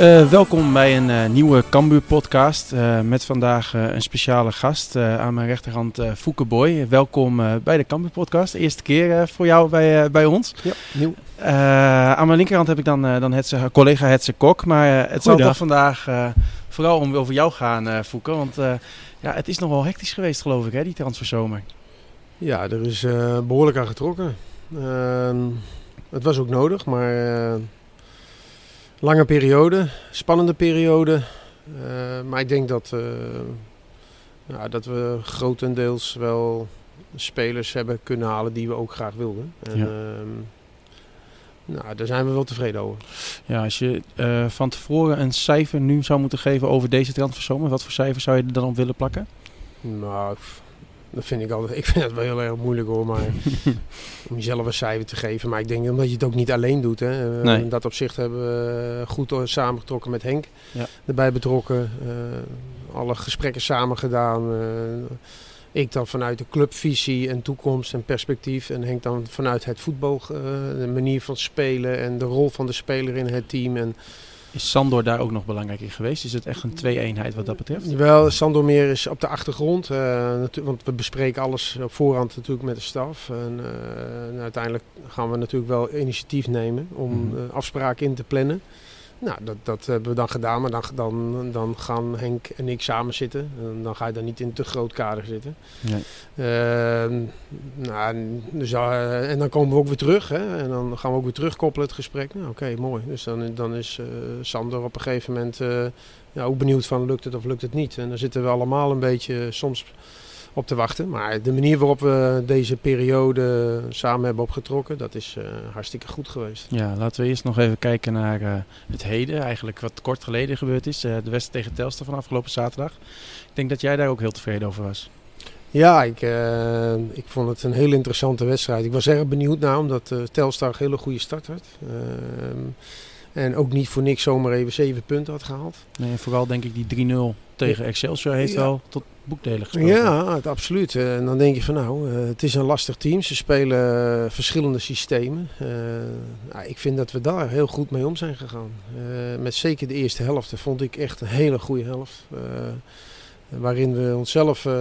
Eh, welkom bij een eh, nieuwe Cambuur podcast eh, met vandaag een speciale gast aan mijn rechterhand Fouke Boy. Welkom bij de Cambuur podcast. Eerste keer voor jou bij, bij ons. Ja, nieuw. Aan mijn linkerhand heb ik dan, dan Hetze, collega Hetze Kok. Maar het zal toch vandaag vooral om, over jou gaan, Fouke. Want ja, het is nog wel hectisch geweest geloof ik, hè, die transferzomer. Ja, er is eh, behoorlijk aan getrokken. Ehm, het was ook nodig, maar lange periode, spannende periode. Eh, maar ik denk dat, ja, dat we grotendeels wel spelers hebben kunnen halen die we ook graag wilden. En, Ja. ehm, nou, daar zijn we wel tevreden over. Ja, als je eh, van tevoren een cijfer nu zou moeten geven over deze transferzomer, wat voor cijfer zou je er dan op willen plakken? Nou, dat vind ik altijd. Ik vind het wel heel erg moeilijk hoor, maar om jezelf een cijfer te geven. Maar ik denk omdat je het ook niet alleen doet. Hè. Eh, Nee. In dat opzicht hebben we goed eh, samengetrokken met Henk. Ja. Erbij betrokken. eh, alle gesprekken samen gedaan. eh, ik dan vanuit de clubvisie en toekomst en perspectief. En Henk dan vanuit het voetbal, eh, de manier van spelen en de rol van de speler in het team. En Is Sandor daar ook nog belangrijk in geweest? Is het echt een twee-eenheid wat dat betreft? Wel, Sandomir is op de achtergrond. eh, want we bespreken alles op voorhand natuurlijk met de staf. En, eh, en uiteindelijk gaan we natuurlijk wel initiatief nemen om Mhm. eh, afspraken in te plannen. Nou, dat, dat hebben we dan gedaan, maar dan, dan, dan gaan Henk en ik samen zitten. En dan ga je daar niet in te groot kader zitten. Nee. Ehm, nou, en dus, eh, en dan komen we ook weer terug. Hè? En dan gaan we ook weer terugkoppelen het gesprek. Nou, Oké, mooi. Dus dan, dan is eh, Sander op een gegeven moment eh, ja, ook benieuwd van lukt het of lukt het niet. En dan zitten we allemaal een beetje soms op te wachten. Maar de manier waarop we deze periode samen hebben opgetrokken, dat is eh, hartstikke goed geweest. Ja, laten we eerst nog even kijken naar eh, het heden. Eigenlijk wat kort geleden gebeurd is. eh, de wedstrijd tegen Telstar van afgelopen zaterdag. Ik denk dat jij daar ook heel tevreden over was. Ja, ik, ik vond het een hele interessante wedstrijd. Ik was erg benieuwd naar, omdat Telstar een hele goede start had. Ehm, en ook niet voor niks zomaar even zeven punten had gehaald. Nee, vooral denk ik die 3-0 tegen Excelsior heeft Ja. wel tot boekdelen gesproken. Ja, het, absoluut. Eh, En dan denk je van nou, eh, het is een lastig team. Ze spelen verschillende systemen. Eh, nou, ik vind dat we daar heel goed mee om zijn gegaan. Met zeker de eerste helft vond ik echt een hele goede helft. Waarin we onszelf eh,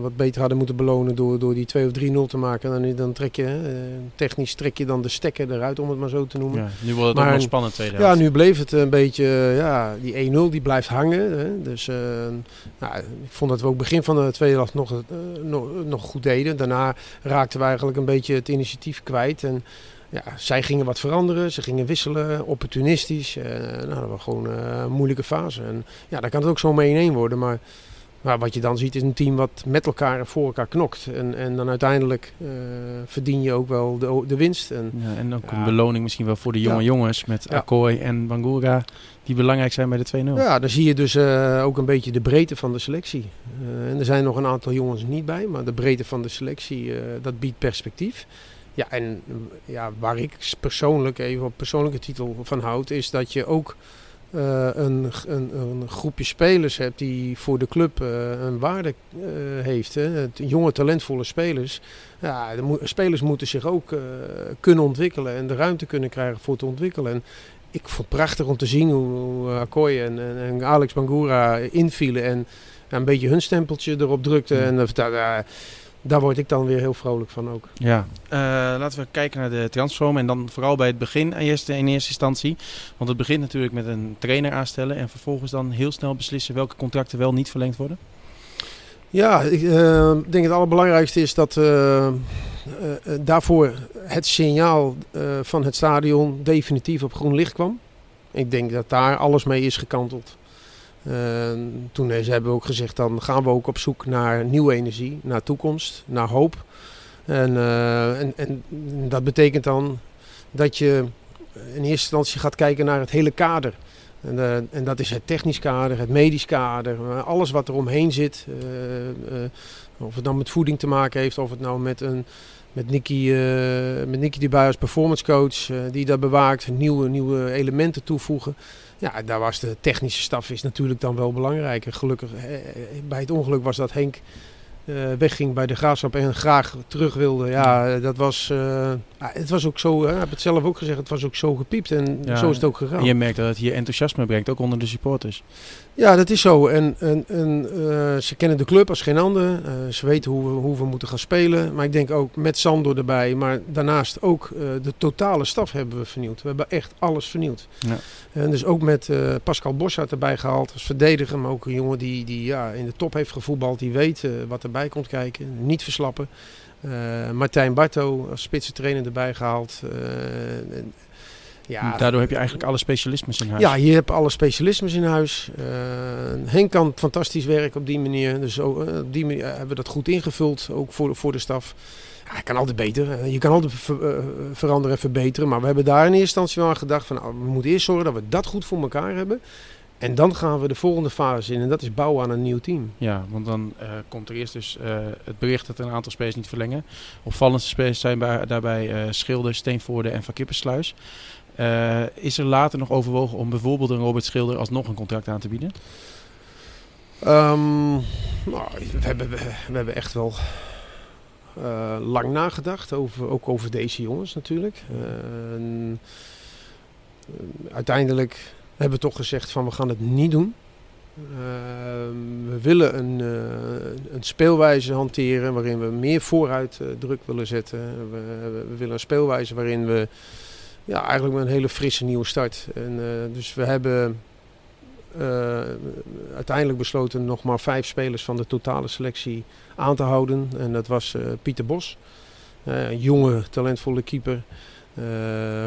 wat beter hadden moeten belonen door, door die 2 of 3-0 te maken. En dan, dan trek je, eh, technisch trek je dan de stekker eruit, om het maar zo te noemen. Ja, nu wordt het ook nog spannend tweede Ja, helft. nu bleef het een beetje, eh, ja, die 1-0 die blijft hangen. Hè. Dus nou, ik vond dat we ook begin van de tweede helft nog, nog, nog goed deden. Daarna raakten we eigenlijk een beetje het initiatief kwijt. En ja, zij gingen wat veranderen, ze gingen wisselen, opportunistisch. Eh, nou, dat was gewoon een moeilijke fase. En ja, dan kan het ook zo mee 1-1 worden, maar... Maar wat je dan ziet is een team wat met elkaar en voor elkaar knokt. En, en dan uiteindelijk eh, verdien je ook wel de, de winst. En Ja, en ook Ja. een beloning misschien wel voor de jonge Ja. jongens met. Akkooi en Bangura. Die belangrijk zijn bij de 2-0. Ja, dan zie je dus eh, ook een beetje de breedte van de selectie. Eh, en er zijn nog een aantal jongens niet bij, maar de breedte van de selectie, dat biedt perspectief. Ja, en ja, waar ik persoonlijk even op persoonlijke titel van houd, is dat je ook eh, een, een, een groepje spelers hebt die voor de club eh, een waarde eh, heeft. Hè. Jonge, talentvolle spelers. Ja, de mo- spelers moeten zich ook kunnen ontwikkelen en de ruimte kunnen krijgen voor te ontwikkelen. En ik vond het prachtig om te zien hoe, hoe Akkoy en, en, en Alex Bangura invielen en een beetje hun stempeltje erop drukten. Ja. En dat- daar, word ik dan weer heel vrolijk van ook. Ja, Eh, laten we kijken naar de transferzomer en dan vooral bij het begin eerst in eerste instantie. Want het begint natuurlijk met een trainer aanstellen en vervolgens dan heel snel beslissen welke contracten wel niet verlengd worden. Ja, ik eh, denk het allerbelangrijkste is dat eh, daarvoor het signaal van het stadion definitief op groen licht kwam. Ik denk dat daar alles mee is gekanteld. Eh, toen hebben we ook gezegd, dan gaan we ook op zoek naar nieuwe energie, naar toekomst, naar hoop. En, eh, en, en dat betekent dan dat je in eerste instantie gaat kijken naar het hele kader. En, eh, en dat is het technisch kader, het medisch kader, eh, alles wat er omheen zit. of het nou met voeding te maken heeft, of het nou met een met Nicky, met Nicky die bij performance coach, die dat bewaakt, nieuwe, nieuwe elementen toevoegen. Ja, daar was de technische staf is natuurlijk dan wel belangrijk. Gelukkig, eh, bij het ongeluk was dat Henk eh, wegging bij de graafschap en graag terug wilde. Ja, dat was, eh, ah, het was ook zo, hè, ik heb het zelf ook gezegd, het was ook zo gepiept en Ja, zo is het ook gegaan. En je merkt dat het hier enthousiasme brengt, ook onder de supporters. Ja, dat is zo. En, en, en eh, ze kennen de club als geen ander. Eh, ze weten hoe we, hoe we moeten gaan spelen. Maar ik denk ook met Sandor erbij. Maar daarnaast ook eh, de totale staf hebben we vernieuwd. We hebben echt alles vernieuwd. Ja. En dus ook met Pascal Boschart erbij gehaald als verdediger. Maar ook een jongen die, die ja, in de top heeft gevoetbald. Die weet wat erbij komt kijken. Niet verslappen. Martijn Barto als spitse trainer erbij gehaald. Eh, en, ja, Daardoor heb je eigenlijk alle specialismes in huis. ja, je hebt alle specialismes in huis. Eh, Henk kan fantastisch werken op die manier. Dus ook, eh, op die manier hebben we dat goed ingevuld, ook voor de, voor de staf. Ja, hij kan altijd beter. Eh, Je kan altijd ver- eh, veranderen en verbeteren. Maar we hebben daar in eerste instantie wel aan gedacht van... nou, we moeten eerst zorgen dat we dat goed voor elkaar hebben. En dan gaan we de volgende fase in. En dat is bouwen aan een nieuw team. Ja, want dan eh, komt er eerst dus eh, het bericht dat een aantal spelers niet verlengen. Opvallendste spelers zijn bij, daarbij eh, Schilder, Steenvoorde en Van Kippersluis. Eh, is er later nog overwogen om bijvoorbeeld een Robert Schilder alsnog een contract aan te bieden? Ehm, nou, we, hebben, we, hebben echt wel eh, lang nagedacht, over, ook over deze jongens natuurlijk. Eh, en, eh, uiteindelijk hebben we toch gezegd van we gaan het niet doen. Ehm, we willen een, eh, een speelwijze hanteren waarin we meer vooruit druk willen zetten. We, we willen een speelwijze waarin we ja, eigenlijk met een hele frisse nieuwe start. En, eh, dus we hebben eh, uiteindelijk besloten nog maar vijf spelers van de totale selectie aan te houden. En dat was eh, Pieter Bos, een jonge, talentvolle keeper.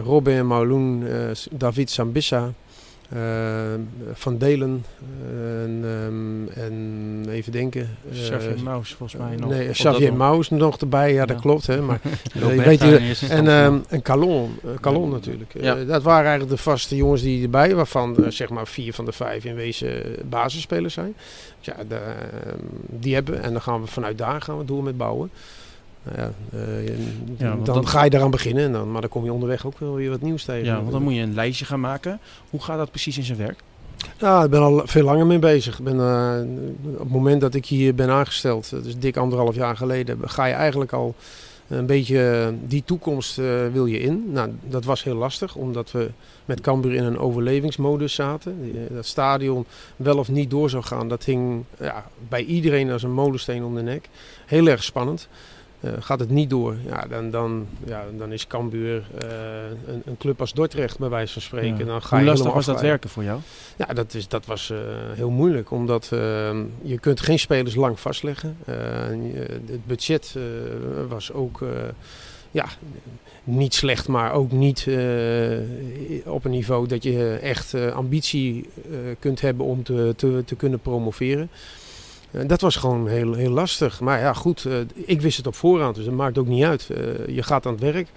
Robin Mauloen, David Sambissa, Van Delen en, ehm, en even denken. eh, Xavier Maus volgens mij nog. Nee, Xavier Maus nog erbij, ja, dat Ja. klopt. Hè, maar, weet je, en, ehm nog. en Calon, eh, Calon natuurlijk. Eh, Ja. dat waren eigenlijk de vaste jongens die erbij, waarvan zeg maar vier van de vijf in wezen basisspelers zijn. Ja, de, ehm, die hebben en dan gaan we vanuit daar gaan we door met bouwen. Nou ja, eh, dan ga je daaraan beginnen, en dan, maar dan kom je onderweg ook wel weer wat nieuws tegen. Ja, want dan moet je een lijstje gaan maken. Hoe gaat dat precies in zijn werk? Ja, ik ben al veel langer mee bezig. Ik ben, eh, op het moment dat ik hier ben aangesteld, is dik anderhalf jaar geleden, ga je eigenlijk al een beetje eh, die toekomst eh, wil je in. Nou, dat was heel lastig, omdat we met Cambuur in een overlevingsmodus zaten. Dat stadion wel of niet door zou gaan, dat hing ja, bij iedereen als een molensteen om de nek. Heel erg spannend. Eh, gaat het niet door, ja, dan, dan, ja, dan is Cambuur eh, een, een club als Dordrecht, bij wijze van spreken. Ja. Dan ga Hoe je lastig was dat werken voor jou? Ja, dat, is, dat was eh, heel moeilijk, omdat je kunt geen spelers lang vastleggen. Het budget was ook ja, niet slecht, maar ook niet op een niveau dat je echt ambitie kunt hebben om te, te, te kunnen promoveren. Eh, dat was gewoon heel, heel lastig. Maar ja, goed, eh, ik wist het op voorhand, dus dat maakt ook niet uit. Eh, je gaat aan het werk.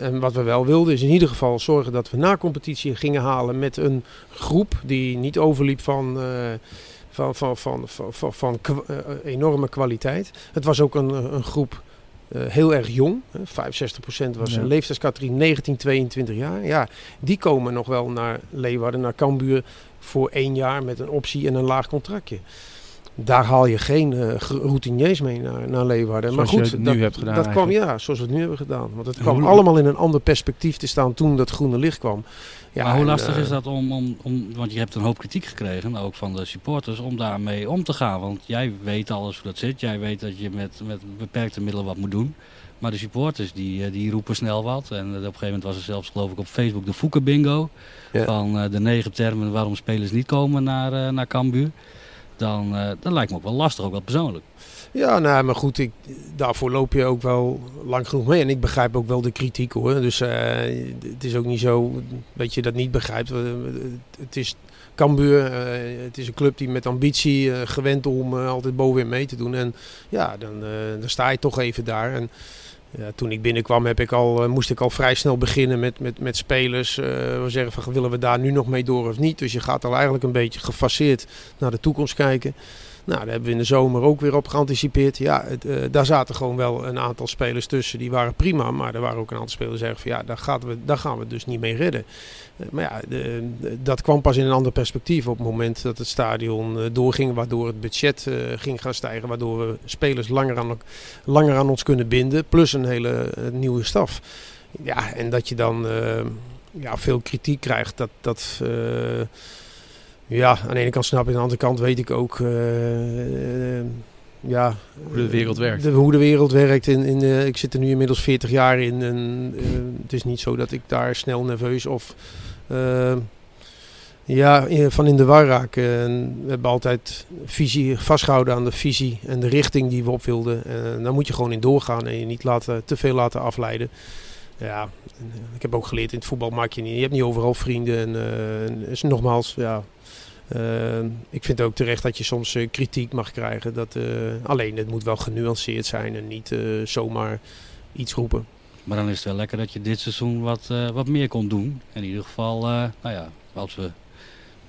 En wat we wel wilden is in ieder geval zorgen dat we na competitie gingen halen met een groep die niet overliep van, van, van, van, van, van, enorme kwaliteit. Het was ook een, een groep heel erg jong. Hè. 65% was Ja. een leeftijdscategorie 19, 22 jaar. Ja, die komen nog wel naar Leeuwarden, naar Cambuur voor één jaar met een optie en een laag contractje. Daar haal je geen eh, routiniers mee naar, naar Leeuwarden. Zoals maar je goed, het nu dat, hebt gedaan dat kwam ja, zoals we het nu hebben gedaan. Want het kwam hoe- allemaal in een ander perspectief te staan toen dat groene licht kwam. Ja, maar hoe en, lastig eh, is dat om, om, om, want je hebt een hoop kritiek gekregen, ook van de supporters, om daarmee om te gaan. Want jij weet alles hoe dat zit, jij weet dat je met, met beperkte middelen wat moet doen. Maar de supporters die, eh, die roepen snel wat. En op een gegeven moment was er zelfs geloof ik op Facebook de Foeken bingo. Ja. Van eh, de negen termen waarom spelers niet komen naar, eh naar Cambuur. Dan, eh, dat lijkt me ook wel lastig, ook wel persoonlijk. Ja, nou, maar goed, ik, daarvoor loop je ook wel lang genoeg mee. En ik begrijp ook wel de kritiek hoor. Dus eh, het is ook niet zo dat je dat niet begrijpt. Eh, Het is Cambuur, het is een club die met ambitie gewend om altijd bovenin mee te doen. En ja, dan, dan sta je toch even daar. En ja, toen ik binnenkwam heb ik al, eh, moest ik al vrij snel beginnen met, met, met spelers. eh, we zeggen van willen we daar nu nog mee door of niet. Dus je gaat al eigenlijk een beetje gefaseerd naar de toekomst kijken. Nou, daar hebben we in de zomer ook weer op geanticipeerd. Ja, het, eh, daar zaten gewoon wel een aantal spelers tussen. Die waren prima, maar er waren ook een aantal spelers die zeggen van ja, daar, gaan we, daar gaan we dus niet mee redden. Eh, maar ja, de, dat kwam pas in een ander perspectief op het moment dat het stadion eh, doorging. Waardoor het budget ging gaan stijgen. Waardoor we spelers langer aan, langer aan ons kunnen binden. Plus een hele nieuwe staf. Ja, en dat je dan ja, veel kritiek krijgt. Dat, dat, ja, aan de ene kant snap ik, aan de andere kant weet ik ook. eh, ja, Hoe de wereld werkt. De, hoe de wereld werkt. In, in, ik zit er nu inmiddels 40 jaar in. En, eh, het is niet zo dat ik daar snel nerveus of eh, ja, van in de war raak. En we hebben altijd visie, vastgehouden aan de visie en de richting die we op wilden. En daar moet je gewoon in doorgaan en je niet laten, te veel laten afleiden. Ja, ik heb ook geleerd in het voetbal maak je niet. Je hebt niet overal vrienden. En, en is nogmaals, ja. Eh, ik vind ook terecht dat je soms eh, kritiek mag krijgen. Dat, eh, alleen het moet wel genuanceerd zijn en niet eh, zomaar iets roepen. Maar dan is het wel lekker dat je dit seizoen wat, wat meer kon doen. In ieder geval, nou ja, als we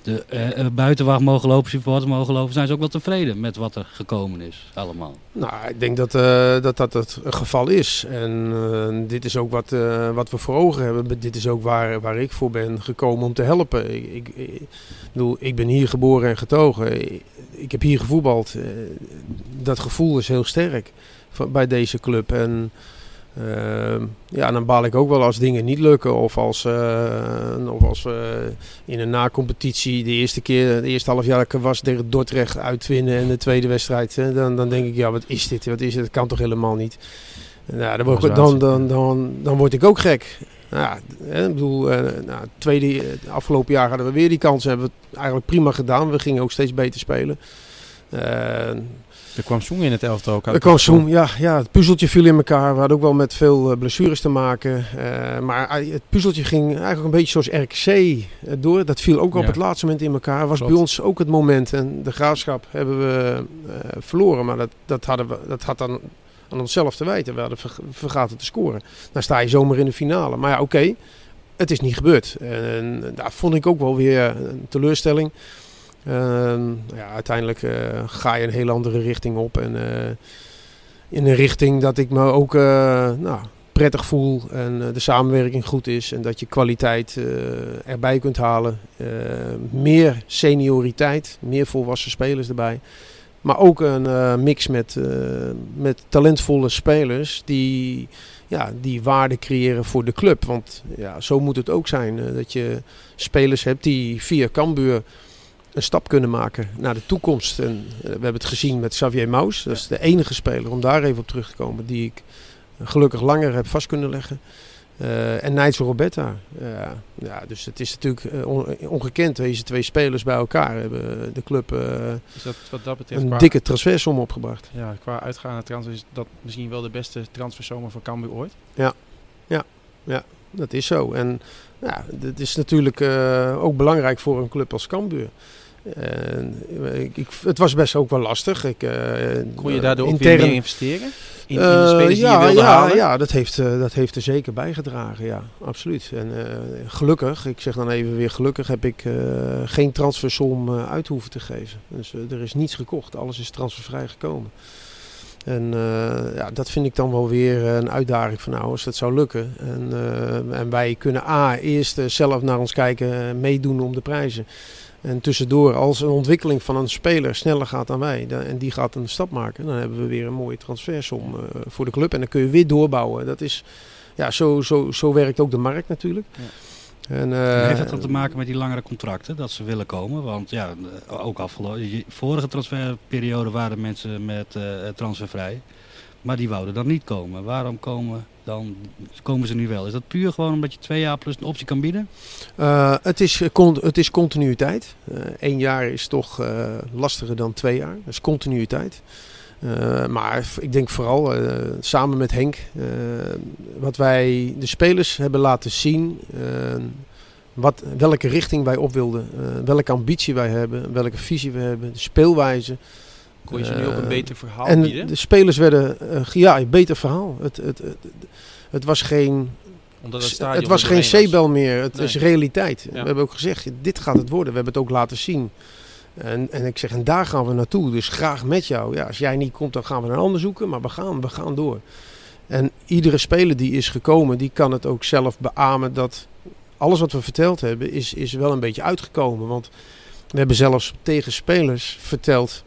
de eh, eh, buitenwacht mogen lopen, supporters mogen lopen, zijn ze ook wel tevreden met wat er gekomen is. Allemaal. Nou, ik denk dat dat, dat, dat het geval is. En eh, dit is ook wat, eh, wat we voor ogen hebben. Dit is ook waar, waar ik voor ben gekomen om te helpen. Ik, ik, ik ben hier geboren en getogen. Ik, ik heb hier gevoetbald. Eh, dat gevoel is heel sterk bij deze club. En eh, ja, dan baal ik ook wel als dingen niet lukken. Of als, eh, of als we in een na-competitie de eerste keer, de eerste half jaar dat ik was tegen Dordrecht uitwinnen. En de tweede wedstrijd, hè, dan, dan denk ik, ja, wat is dit? Wat is dit? Dat kan toch helemaal niet? Ja, dan, word ik, dan, dan, dan, dan word ik ook gek. Nou Ja, ik bedoel, eh, nou, tweede, eh, afgelopen jaar hadden we weer die kans. Hebben we eigenlijk prima gedaan. We gingen ook steeds beter spelen. Eh, Er kwam Song in het elftal ook uit. er kwam zo'n, ja, ja, het puzzeltje viel in elkaar. We hadden ook wel met veel eh, blessures te maken. Eh, maar eh, het puzzeltje ging eigenlijk een beetje zoals RKC door. Dat viel ook op het laatste moment in elkaar. Was Klopt. bij ons ook het moment. En de graafschap hebben we verloren. Maar dat, dat, hadden we, dat had dan aan onszelf te wijten. We hadden ver- vergaten te scoren. Dan sta je zomaar in de finale. Maar ja, oké. het is niet gebeurd. En daar vond ik ook wel weer een teleurstelling. Ehm, ja, uiteindelijk eh, ga je een hele andere richting op. En eh, in een richting dat ik me ook eh, nou, prettig voel. En de samenwerking goed is. En dat je kwaliteit erbij kunt halen. Eh, meer senioriteit. Meer volwassen spelers erbij. Maar ook een mix met, met talentvolle spelers die, ja, die waarde creëren voor de club. Want ja, zo moet het ook zijn. dat je spelers hebt die via Cambuur een stap kunnen maken naar de toekomst. En eh, we hebben het gezien met Xavier Maus. Dat is de enige speler, om daar even op terug te komen, die ik gelukkig langer heb vast kunnen leggen. Eh, en Nigel Roberta. Ja, ja, dus het is natuurlijk eh, on- ongekend. Deze twee spelers bij elkaar hebben de club eh, Dus dat, wat dat betreft, een qua, dikke transfersom opgebracht. ja, qua uitgaande transfer is dat misschien wel de beste transferzomer van Cambuur ooit. Dat is zo. En ja, dit is natuurlijk eh, ook belangrijk voor een club als Cambuur. En, eh, ik, ik- het was best ook wel lastig. Ik, eh, Kon je daardoor ook intern- weer meer investeren? In, in de Eh, spelers die ja, je wilde ja, halen? Ja, dat heeft, dat heeft er zeker bijgedragen, ja, absoluut. En gelukkig, ik zeg dan even weer gelukkig, heb ik geen transfersom uit hoeven te geven. Dus er is niets gekocht, alles is transfervrij gekomen. En ja, dat vind ik dan wel weer een uitdaging van nou, als dat zou lukken. En, en wij kunnen A, eerst zelf naar ons kijken, meedoen om de prijzen. En tussendoor, als een ontwikkeling van een speler sneller gaat dan wij, en die gaat een stap maken, dan hebben we weer een mooie transfersom eh, voor de club. En dan kun je weer doorbouwen. Dat is, ja, zo, zo, zo werkt ook de markt natuurlijk. Ja. En, eh, heeft dat dan te maken met die langere contracten dat ze willen komen? Want ja, eh, ook afgelopen vorige transferperiode waren mensen met transfervrij. Maar die wouden dan niet komen. Waarom komen, dan, komen ze nu wel? Is dat puur gewoon omdat je twee jaar plus een optie kan bieden? Eh, het, is, eh, het is continuïteit. Eén jaar is toch eh, lastiger dan twee jaar. Is continuïteit. Eh, maar ik denk vooral eh, samen met Henk, eh, wat wij de spelers hebben laten zien, eh, wat, welke richting wij op wilden, eh, welke ambitie wij hebben, welke visie we hebben, de speelwijze. Kon je ze nu ook een Eh, beter verhaal en bieden? de spelers werden, eh, ja, een beter verhaal. Het, het, het, het was geen Omdat het, het, was geen. C-bel meer, het Nee. is realiteit. Ja. We hebben ook gezegd, dit gaat het worden. We hebben het ook laten zien. En, en ik zeg, en daar gaan we naartoe. Dus graag met jou. Ja, als jij niet komt, dan gaan we een ander zoeken. Maar we gaan, we gaan door. En iedere speler die is gekomen, die kan het ook zelf beamen dat alles wat we verteld hebben, is, is wel een beetje uitgekomen. Want we hebben zelfs tegen spelers verteld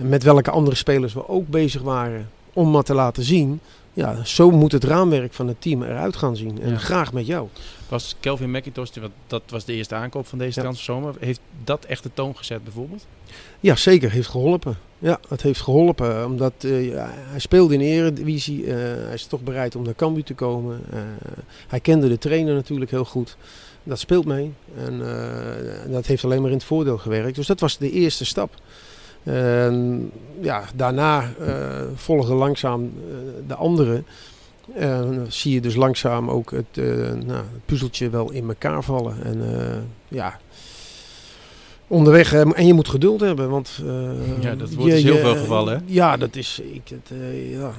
met welke andere spelers we ook bezig waren. Om maar te laten zien, ja, zo moet het raamwerk van het team eruit gaan zien. En Ja. graag met jou. Was Kelvin McIntosh, dat was de eerste aankoop van deze Ja. transferzomer. Heeft dat echt de toon gezet bijvoorbeeld? Ja, zeker. Heeft geholpen. Ja, het heeft geholpen. Omdat eh, ja, hij speelde in de Eredivisie. eh, hij is toch bereid om naar Cambuur te komen. Eh, hij kende de trainer natuurlijk heel goed. Dat speelt mee. En eh, dat heeft alleen maar in het voordeel gewerkt. Dus dat was de eerste stap. En ja, daarna eh volgen langzaam eh, de anderen. En dan zie je dus langzaam ook het, eh, nou, het puzzeltje wel in elkaar vallen. En ja, onderweg. en je moet geduld hebben, want... Ja, dat wordt dus heel veel gevallen, hè? Ja, dat is... Ik, het, ja.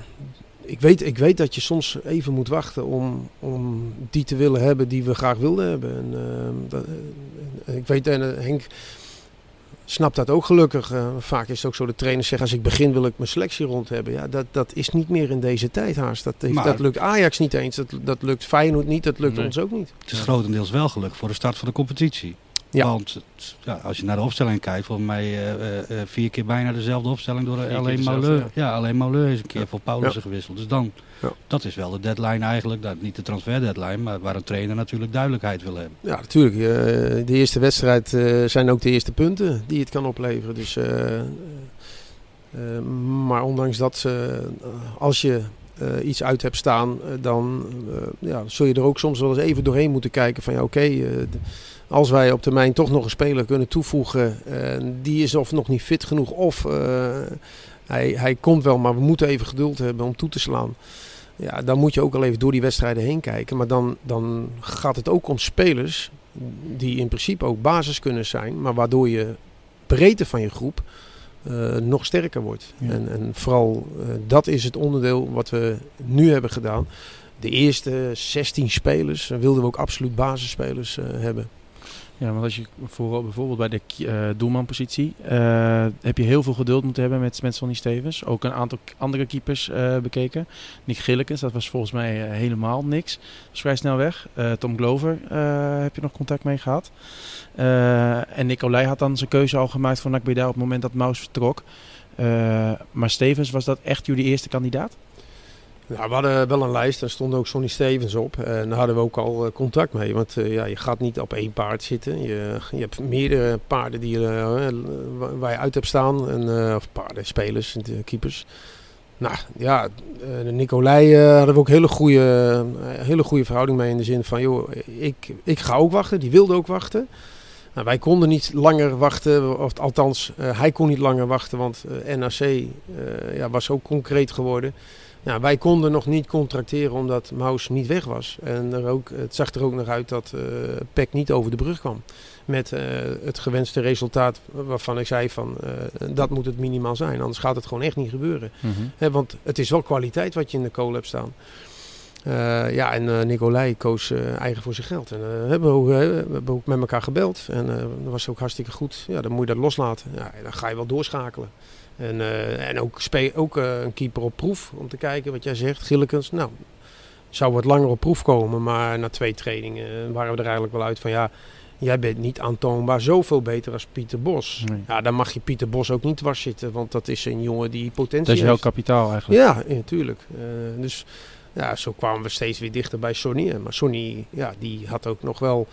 ik, weet, ik weet dat je soms even moet wachten om, om die te willen hebben die we graag wilden hebben. En, eh, dat, ik weet, en Henk snapt dat ook gelukkig. Eh, vaak is het ook zo, de trainers zeggen als ik begin wil ik mijn selectie rond hebben. Ja, dat, dat is niet meer in deze tijd haast. Dat, heeft, Maar- dat lukt Ajax niet eens, dat, dat lukt Feyenoord niet, dat lukt Nee. ons ook niet. Het is grotendeels wel gelukt voor de start van de competitie. Ja. Want het- ja, als je naar de opstelling kijkt, volgens mij eh, eh, eh, vier keer bijna dezelfde opstelling door alleen Maleu. Ja. alleen Maleu is een keer voor Paulussen gewisseld. Dus dan, dat is wel de deadline eigenlijk. Dat, niet de transfer deadline, maar waar een trainer natuurlijk duidelijkheid wil hebben. Ja, natuurlijk. de eerste wedstrijd zijn ook de eerste punten die het kan opleveren. Dus, maar ondanks dat, als je eh, iets uit hebt staan, eh, dan eh, ja, zul je er ook soms wel eens even doorheen moeten kijken van ja, oké, als wij op termijn toch nog een speler kunnen toevoegen, die is of nog niet fit genoeg of hij, hij komt wel, maar we moeten even geduld hebben om toe te slaan. Ja, dan moet je ook al even door die wedstrijden heen kijken. Maar dan, dan gaat het ook om spelers die in principe ook basis kunnen zijn, maar waardoor je breedte van je groep eh, nog sterker wordt. Ja. En, en vooral eh, dat is het onderdeel wat we nu hebben gedaan. De eerste 16 spelers wilden we ook absoluut basisspelers eh, hebben. Ja, want als je voor, bijvoorbeeld bij de eh, doelmanpositie eh, heb je heel veel geduld moeten hebben met, Sonny Stevens. Ook een aantal andere keepers eh, bekeken. Nick Gillekens, dat was volgens mij helemaal niks. Dat was vrij snel weg. Tom Glover heb je nog contact mee gehad. Eh, en Nicolai had dan zijn keuze al gemaakt voor NAC Breda op het moment dat Maus vertrok. Maar Stevens, was dat echt jullie eerste kandidaat? Nou, we hadden wel een lijst, daar stond ook Sonny Stevens op. En daar hadden we ook al eh, contact mee. Want eh, ja, je gaat niet op één paard zitten. Je, je hebt meerdere paarden die, eh, wa- waar je uit hebt staan. En, of paarden, spelers, keepers. Nou ja, Nicolai eh, hadden we ook hele goede, hele goede verhouding mee. In de zin van, joh, ik, ik ga ook wachten. Die wilde ook wachten. Nou, wij konden niet langer wachten, of althans, hij kon niet langer wachten, want NAC ja, was ook concreet geworden. Ja, wij konden nog niet contracteren omdat Maus niet weg was. En er ook, het zag er ook nog uit dat eh PEC niet over de brug kwam. Met eh, het gewenste resultaat waarvan ik zei van eh, dat moet het minimaal zijn. Anders gaat het gewoon echt niet gebeuren. Hè, want het is wel kwaliteit wat je in de kool hebt staan. Eh, ja, en eh Nicolai koos eh, eigen voor zijn geld. En hebben we, ook, we hebben ook met elkaar gebeld. En dat was ook hartstikke goed. Ja, dan moet je dat loslaten. Ja, dan ga je wel doorschakelen. En, en ook, ook een keeper op proef om te kijken wat jij zegt. Gillekens, nou, zou wat langer op proef komen. Maar na twee trainingen waren we er eigenlijk wel uit van ja, jij bent niet aantoonbaar zoveel beter als Pieter Bos. Nee. Ja, dan mag je Pieter Bos ook niet dwars zitten, want dat is een jongen die potentie Dat is heeft. kapitaal eigenlijk. Ja, natuurlijk. dus ja, zo kwamen we steeds weer dichter bij Sonny. En Maar Sonny, ja, die had ook nog wel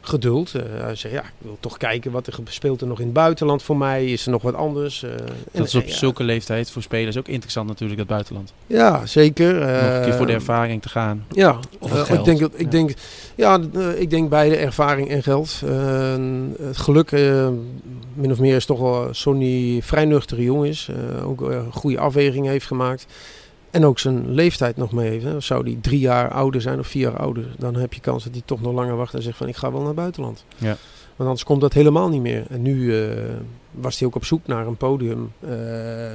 geduld. Eh, hij zei, ja, ik wil toch kijken wat er speelt er nog in het buitenland voor mij. Is er nog wat anders? Eh, Dat is op ja, zulke leeftijd voor spelers ook interessant natuurlijk, het buitenland. Ja, zeker. Nog een keer voor de Eh, ervaring te gaan. Ja, Of ik denk, dat, ik Ja. denk, ja, ik denk beide ervaring en geld. Het geluk, min of meer, is toch wel Sonny vrij nuchtere jongen is. Ook een goede afweging heeft gemaakt. En ook zijn leeftijd nog mee heeft. Hè. Zou die drie jaar ouder zijn of vier jaar ouder, dan heb je kans dat hij toch nog langer wacht en zegt van ik ga wel naar het buitenland. Ja. Want anders komt dat helemaal niet meer. En nu eh, was hij ook op zoek naar een podium. Eh,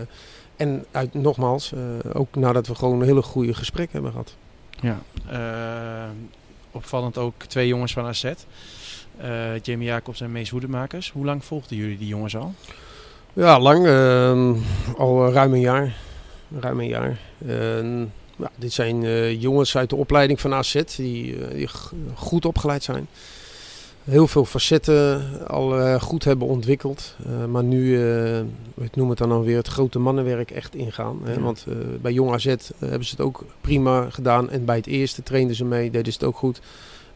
en uit, nogmaals, eh, ook nadat we gewoon een hele goede gesprek hebben gehad. Ja. Opvallend ook twee jongens van AZ. Jamie Jacobs en Mees Hoedemakers. Hoe lang volgden jullie die jongens al? Ja, lang. ehm, al ruim een jaar. Ruim een jaar. Ja, dit zijn eh, jongens uit de opleiding van AZ die, eh, die goed opgeleid zijn. Heel veel facetten al eh, goed hebben ontwikkeld. Maar nu, eh, ik noem het dan alweer het grote mannenwerk echt ingaan. Hè? Ja. Want bij Jong AZ hebben ze het ook prima gedaan. En bij het eerste trainden ze mee, deden ze het ook goed.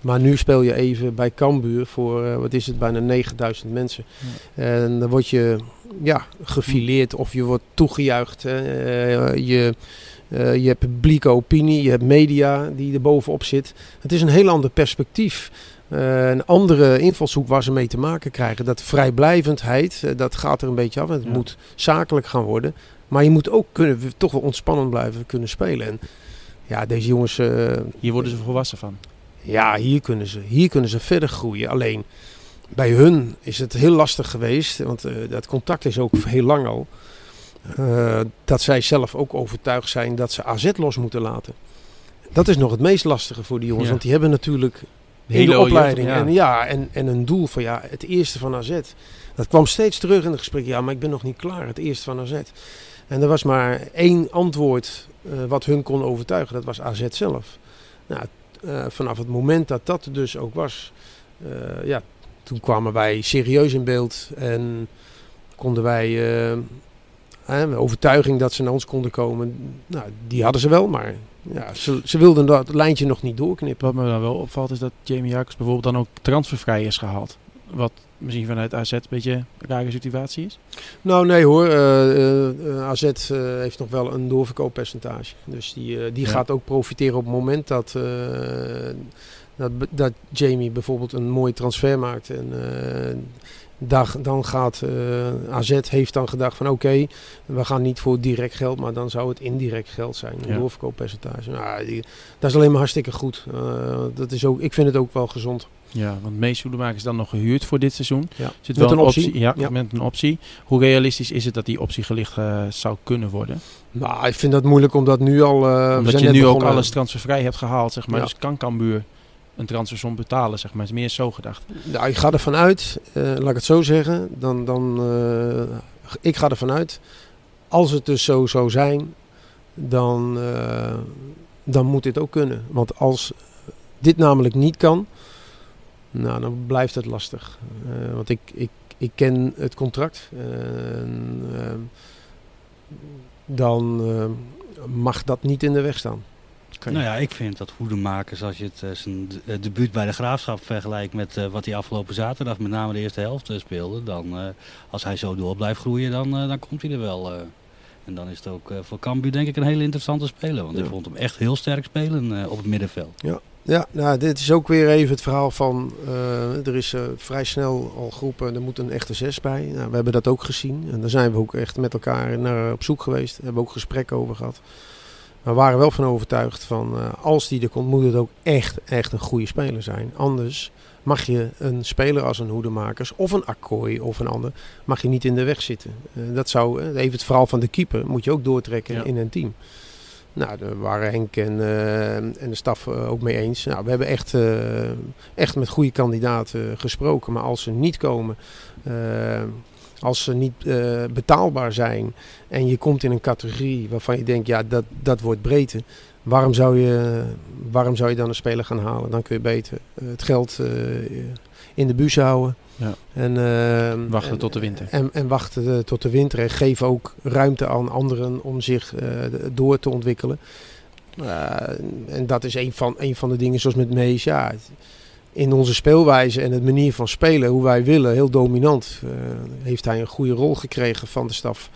Maar nu speel je even bij Cambuur voor, eh, wat is het, bijna 9000 mensen. En dan word je ja, gefileerd of je wordt toegejuicht. Eh, je, eh, je hebt publieke opinie, je hebt media die er bovenop zit. Het is een heel ander perspectief. Een andere invalshoek waar ze mee te maken krijgen. Dat vrijblijvendheid, dat gaat er een beetje af. Het Ja. moet zakelijk gaan worden. Maar je moet ook kunnen, toch wel ontspannen blijven kunnen spelen. En ja, deze jongens, Hier worden ze volwassen van. Ja, hier kunnen, ze, hier kunnen ze verder groeien. Alleen bij hun is het heel lastig geweest, want eh, dat contact is ook heel lang al. eh, dat zij zelf ook overtuigd zijn dat ze AZ los moeten laten. Dat is nog het meest lastige voor die jongens, Ja. want die hebben natuurlijk De hele opleiding jeugd, ja. en, ja, en, en een doel van ja, het eerste van AZ. Dat kwam steeds terug in het gesprek. Ja, maar ik ben nog niet klaar, het eerste van AZ. En er was maar één antwoord eh, wat hun kon overtuigen, dat was AZ zelf. Nou, eh, vanaf het moment dat dat dus ook was, eh, ja, toen kwamen wij serieus in beeld en konden wij de overtuiging dat ze naar ons konden komen, nou, die hadden ze wel, maar ja, ze, ze wilden dat lijntje nog niet doorknippen. Wat me dan wel opvalt is dat Jamie Jacobs bijvoorbeeld dan ook transfervrij is gehaald. Wat misschien vanuit AZ een beetje een rare situatie is. Nou, nee hoor. eh, eh, eh, AZ heeft nog wel een doorverkooppercentage. Dus die, die Ja. gaat ook profiteren op het moment dat, dat, dat Jamie bijvoorbeeld een mooie transfer maakt. En dan gaat eh, AZ heeft dan gedacht van oké, we gaan niet voor direct geld, maar dan zou het indirect geld zijn. Een Ja. doorverkooppercentage. Nou, die, dat is alleen maar hartstikke goed. Eh, dat is ook, ik vind het ook wel gezond. Ja, want Mees Hoedemakers is dan nog gehuurd voor dit seizoen. Ja. Zit Met wel een een optie. optie. Ja, Ja. met een optie. Hoe realistisch is het dat die optie gelicht eh, zou kunnen worden? Nou, ik vind dat moeilijk omdat nu al... we Omdat zijn je net nu ook alles transfervrij hebt gehaald, zeg maar. Ja. Dus kan Cambuur een transfersom betalen, zeg maar. Het is meer zo gedacht. Nou, ik ga ervan uit, eh, laat ik het zo zeggen, dan, dan, eh, ik ga ervan uit, als het dus zo zou zijn, dan, eh, dan moet dit ook kunnen. Want als dit namelijk niet kan, nou, dan blijft het lastig. Want ik, ik, ik ken het contract. Dan mag dat niet in de weg staan. Nou ja, ik vind dat Hoedemakers, als je het, eh, zijn eh, debuut bij de Graafschap vergelijkt met eh, wat hij afgelopen zaterdag, met name de eerste helft, speelde, dan als hij zo door blijft groeien, dan, dan komt hij er wel. En dan is het ook voor Cambuur denk ik een hele interessante speler, want ik Ja. vond hem echt heel sterk spelen op het middenveld. Ja, nou, dit is ook weer even het verhaal van. er is vrij snel al geroepen, er moet een echte zes bij. Nou, we hebben dat ook gezien. En daar zijn we ook echt met elkaar naar op zoek geweest. Daar hebben we ook gesprekken over gehad. Maar we waren wel van overtuigd van eh, als die er komt, moet het ook echt, echt een goede speler zijn. Anders mag je een speler als een Hoedemakers of een Akkooi of een ander, mag je niet in de weg zitten. Eh, dat zou, eh, even het verhaal van de keeper, moet je ook doortrekken Ja. in een team. Nou, daar waren Henk en, en de staf ook mee eens. Nou, we hebben echt, echt met goede kandidaten gesproken. Maar als ze niet komen, als ze niet eh, betaalbaar zijn en je komt in een categorie waarvan je denkt, ja, dat, dat wordt breedte. Waarom zou, je, waarom zou je dan een speler gaan halen? Dan kun je beter eh, het geld eh, in de bus houden. Ja. En, eh, Wachten en- tot de winter. En, en wachten tot de winter. En geef ook ruimte aan anderen om zich eh, door te ontwikkelen. En dat is een van, een van de dingen zoals met Mees. Ja, het- in onze speelwijze en het manier van spelen, hoe wij willen, heel dominant, eh, heeft hij een goede rol gekregen van de staf.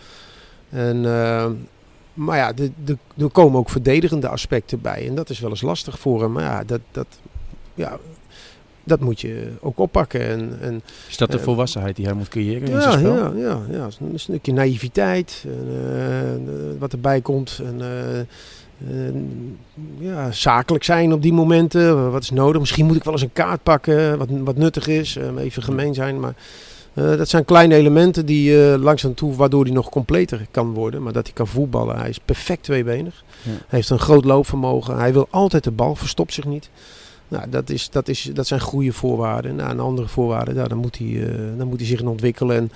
En, eh, maar ja, de, de, er komen ook verdedigende aspecten bij. En dat is wel eens lastig voor hem. Maar ja, dat, dat, ja, dat moet je ook oppakken. En, en Is dat de Eh, volwassenheid die hij moet creëren in ja, zijn spel? ja, ja, ja. Een stukje naïviteit, en, wat erbij komt. En, en, ja, zakelijk zijn op die momenten. Wat is nodig? Misschien moet ik wel eens een kaart pakken, wat, wat nuttig is. eh, even gemeen zijn, maar eh, dat zijn kleine elementen die eh, langzaam toe, waardoor hij nog completer kan worden. Maar dat hij kan voetballen. Hij is perfect tweebenig. Ja. Hij heeft een groot loopvermogen. Hij wil altijd de bal, verstopt zich niet. Nou, dat, is, dat, is, dat zijn goede voorwaarden. Nou, een andere voorwaarden, nou, dan, moet hij, eh, dan moet hij zich ontwikkelen. En